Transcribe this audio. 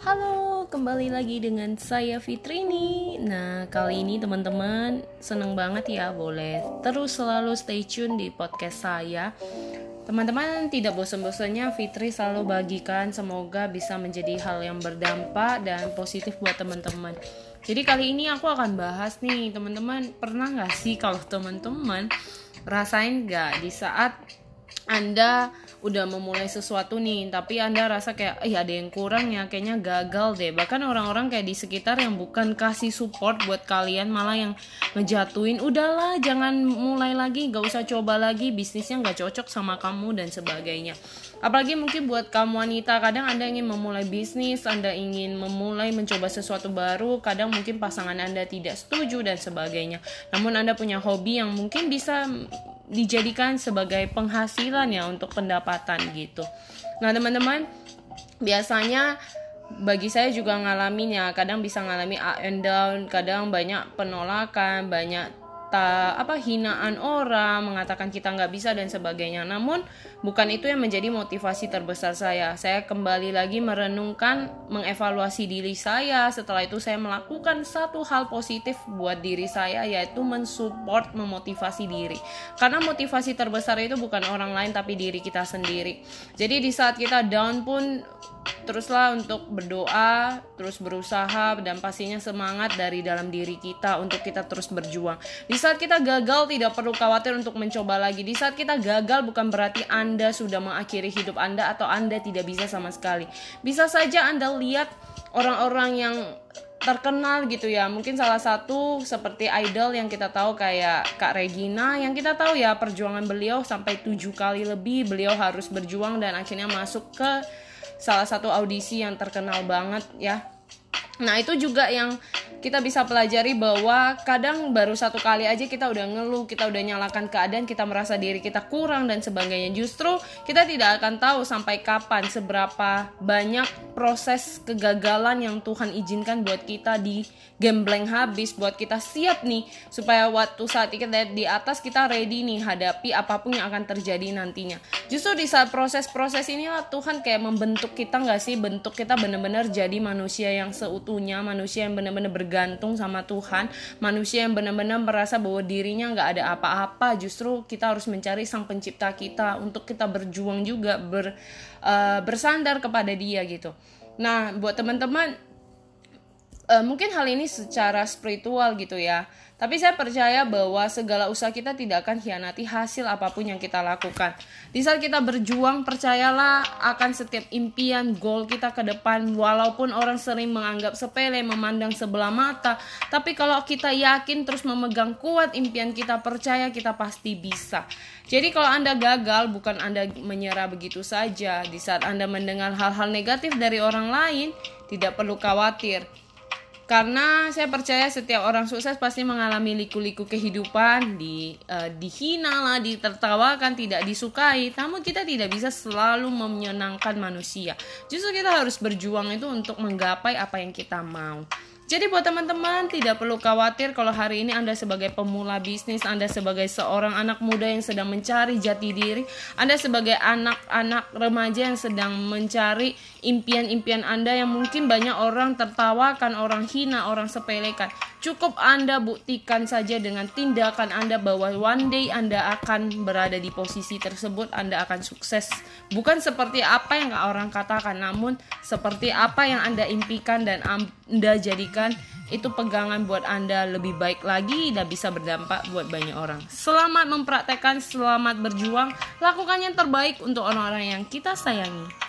Halo, kembali lagi dengan saya Fitrini. Nah, kali ini teman-teman seneng banget ya boleh terus selalu stay tune di podcast saya. Teman-teman tidak bosan-bosannya Fitri selalu bagikan semoga bisa menjadi hal yang berdampak dan positif buat teman-teman. Jadi kali ini aku akan bahas nih teman-teman pernah nggak sih kalau teman-teman rasain nggak di saat anda udah memulai sesuatu nih tapi anda rasa kayak eh ada yang kurang ya kayaknya gagal deh. Bahkan orang-orang kayak di sekitar yang bukan kasih support buat kalian malah yang ngejatuhin udahlah jangan mulai lagi gak usah coba lagi bisnisnya nggak cocok sama kamu dan sebagainya. Apalagi mungkin buat kamu wanita kadang anda ingin memulai bisnis anda ingin memulai mencoba sesuatu baru kadang mungkin pasangan anda tidak setuju dan sebagainya. Namun anda punya hobi yang mungkin bisa dijadikan sebagai penghasilan ya untuk pendapatan gitu. Nah teman-teman biasanya bagi saya juga ngalamin ya kadang bisa ngalami up and down kadang banyak penolakan banyak ta, apa hinaan orang mengatakan kita nggak bisa dan sebagainya namun bukan itu yang menjadi motivasi terbesar saya saya kembali lagi merenungkan mengevaluasi diri saya setelah itu saya melakukan satu hal positif buat diri saya yaitu mensupport memotivasi diri karena motivasi terbesar itu bukan orang lain tapi diri kita sendiri jadi di saat kita down pun teruslah untuk berdoa, terus berusaha dan pastinya semangat dari dalam diri kita untuk kita terus berjuang. Di saat kita gagal tidak perlu khawatir untuk mencoba lagi. Di saat kita gagal bukan berarti Anda sudah mengakhiri hidup Anda atau Anda tidak bisa sama sekali. Bisa saja Anda lihat orang-orang yang terkenal gitu ya mungkin salah satu seperti idol yang kita tahu kayak Kak Regina yang kita tahu ya perjuangan beliau sampai tujuh kali lebih beliau harus berjuang dan akhirnya masuk ke salah satu audisi yang terkenal banget ya. Nah, itu juga yang kita bisa pelajari bahwa kadang baru satu kali aja kita udah ngeluh, kita udah nyalakan keadaan, kita merasa diri kita kurang dan sebagainya. Justru kita tidak akan tahu sampai kapan, seberapa banyak proses kegagalan yang Tuhan izinkan buat kita di gembleng habis, buat kita siap nih supaya waktu saat kita di atas kita ready nih hadapi apa pun yang akan terjadi nantinya. Justru di saat proses-proses inilah Tuhan kayak membentuk kita nggak sih, bentuk kita benar-benar jadi manusia yang seutuhnya, manusia yang benar-benar bergantung sama Tuhan, manusia yang benar-benar merasa bahwa dirinya nggak ada apa-apa. Justru kita harus mencari Sang Pencipta kita untuk kita berjuang juga ber uh, bersandar kepada Dia gitu. Nah, buat teman-teman uh, mungkin hal ini secara spiritual gitu ya tapi saya percaya bahwa segala usaha kita tidak akan hianati hasil apa pun yang kita lakukan. Di saat kita berjuang, percayalah akan setiap impian, goal kita ke depan. Walaupun orang sering menganggap sepele, memandang sebelah mata. Tapi kalau kita yakin terus memegang kuat impian kita, percaya kita pasti bisa. Jadi kalau Anda gagal, bukan Anda menyerah begitu saja. Di saat Anda mendengar hal-hal negatif dari orang lain, tidak perlu khawatir karena saya percaya setiap orang sukses pasti mengalami liku-liku kehidupan di uh, dihina lah ditertawakan tidak disukai. Namun kita tidak bisa selalu menyenangkan manusia. Justru kita harus berjuang itu untuk menggapai apa yang kita mau jadi buat teman-teman tidak perlu khawatir kalau hari ini Anda sebagai pemula bisnis, Anda sebagai seorang anak muda yang sedang mencari jati diri, Anda sebagai anak-anak remaja yang sedang mencari impian-impian Anda yang mungkin banyak orang tertawakan, orang hina, orang sepelekan. Cukup Anda buktikan saja dengan tindakan Anda bahwa one day Anda akan berada di posisi tersebut, Anda akan sukses. Bukan seperti apa yang orang katakan, namun seperti apa yang Anda impikan dan Anda jadikan itu pegangan buat Anda lebih baik lagi dan bisa berdampak buat banyak orang. Selamat mempraktekkan, selamat berjuang, lakukan yang terbaik untuk orang-orang yang kita sayangi.